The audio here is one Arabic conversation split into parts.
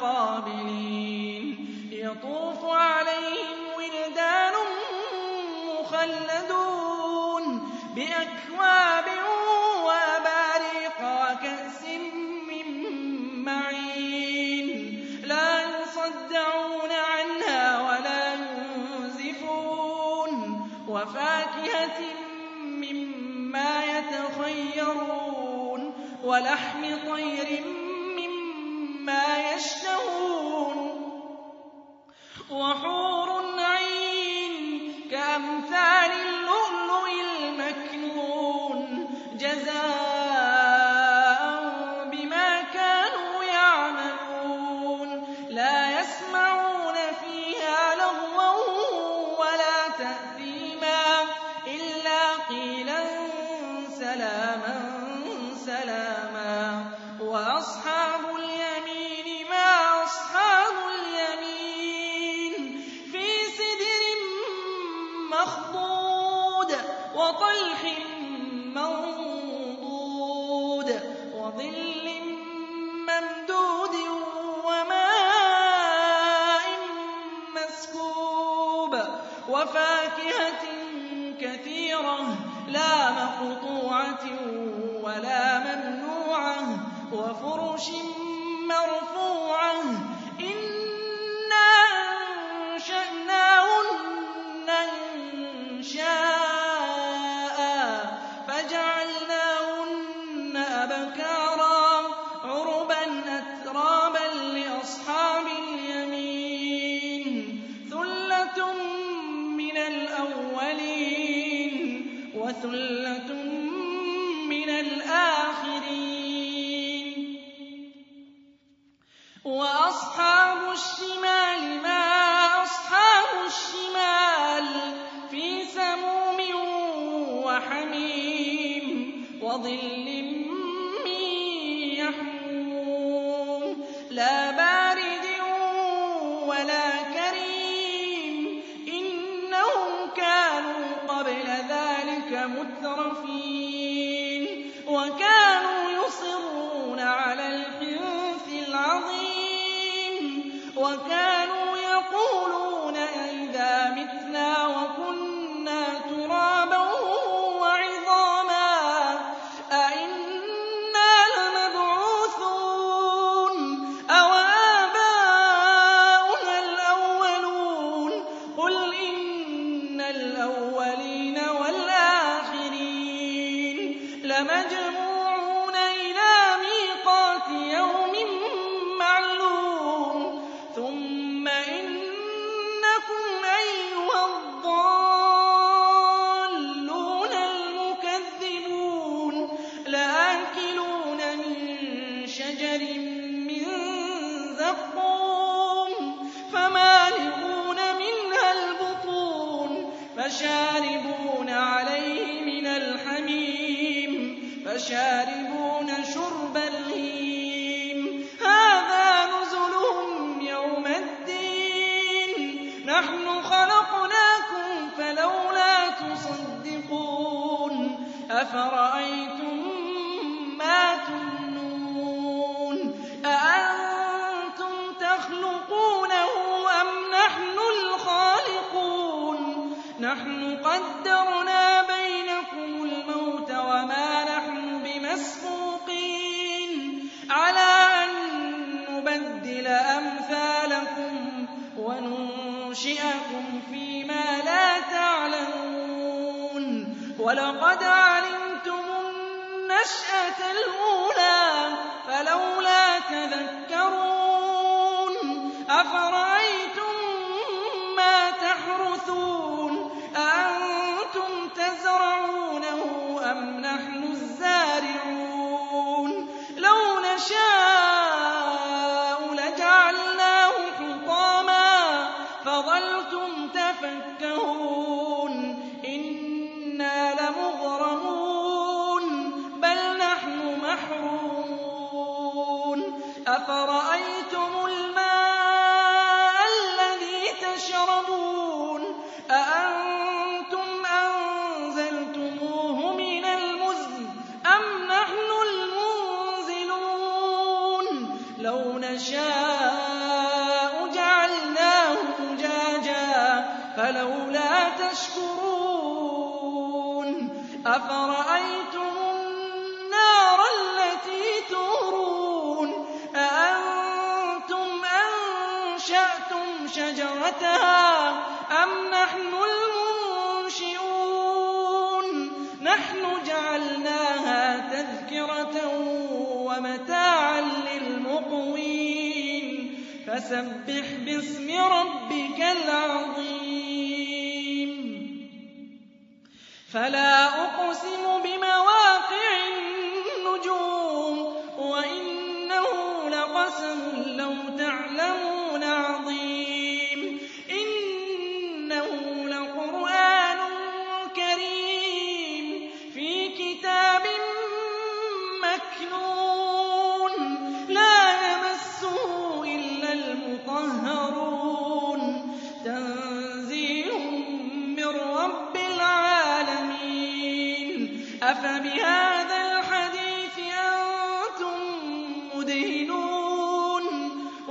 متقابلين يطوف عليهم ولدان مخلدون بأكواب وأباريق وكأس من معين. لا يصدعون عنها ولا ينزفون. وفاكهة مما يتخيرون. ولحم طير وحور عين كأمثال اللؤلؤ المكنون جزاء بما كانوا يعملون. لا يسمعون فيها لغوا ولا تأثيما إلا قيلا سلاما سلاما. وفرش مرفوعة. وأصحاب الشمال ما أصحاب الشمال؟ في سموم وحميم وظل من يحموم. لا بارد ولا كريم إنهم كانوا قبل ذلك مترفين. الأولين فشاربون شرب الهيم. هذا نزلهم يوم الدين. نحن خلقناكم فلولا تصدقون. يُنشِئَكُمْ فِيمَا لَا تَعْلَمُونَ. وَلَقَدْ عَلِمْتُمُ النَّشْأَةَ الْأُولَىٰ فَلَوْلَا تَذَكَّرُونَ أَنَّهُ تَشْكُرُونَ أَفَرَأَيْتُمُ النَّارَ الَّتِي تُورُونَ أَأَنتُمْ أَنشَأْتُمْ شَجَرَتَهَا أَمْ نَحْنُ الْمُنشِئُونَ نَحْنُ جَعَلْنَاهَا تَذْكِرَةً وَمَتَاعًا لِّلْمُقْوِينَ فَسَبِّحْ بِاسْمِ رَبِّكَ الْعَظِيمِ فلا أقسم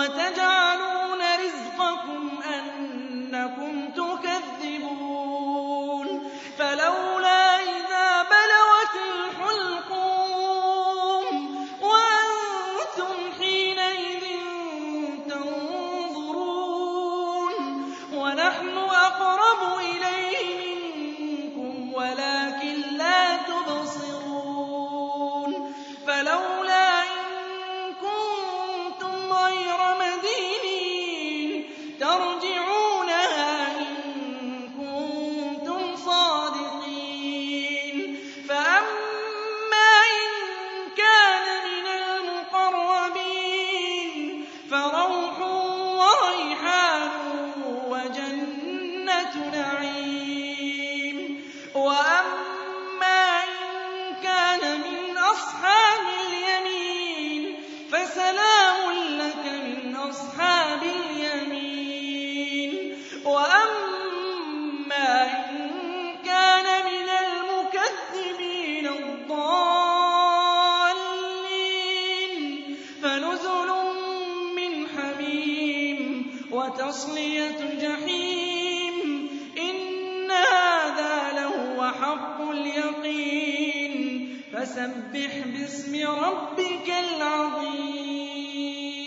وتجعل تصلية جَحِيمٍ إِنَّ هَٰذَا لَهُوَ حَقُّ الْيَقِينِ. فَسَبِّحْ بِاسْمِ رَبِّكَ الْعَظِيمِ.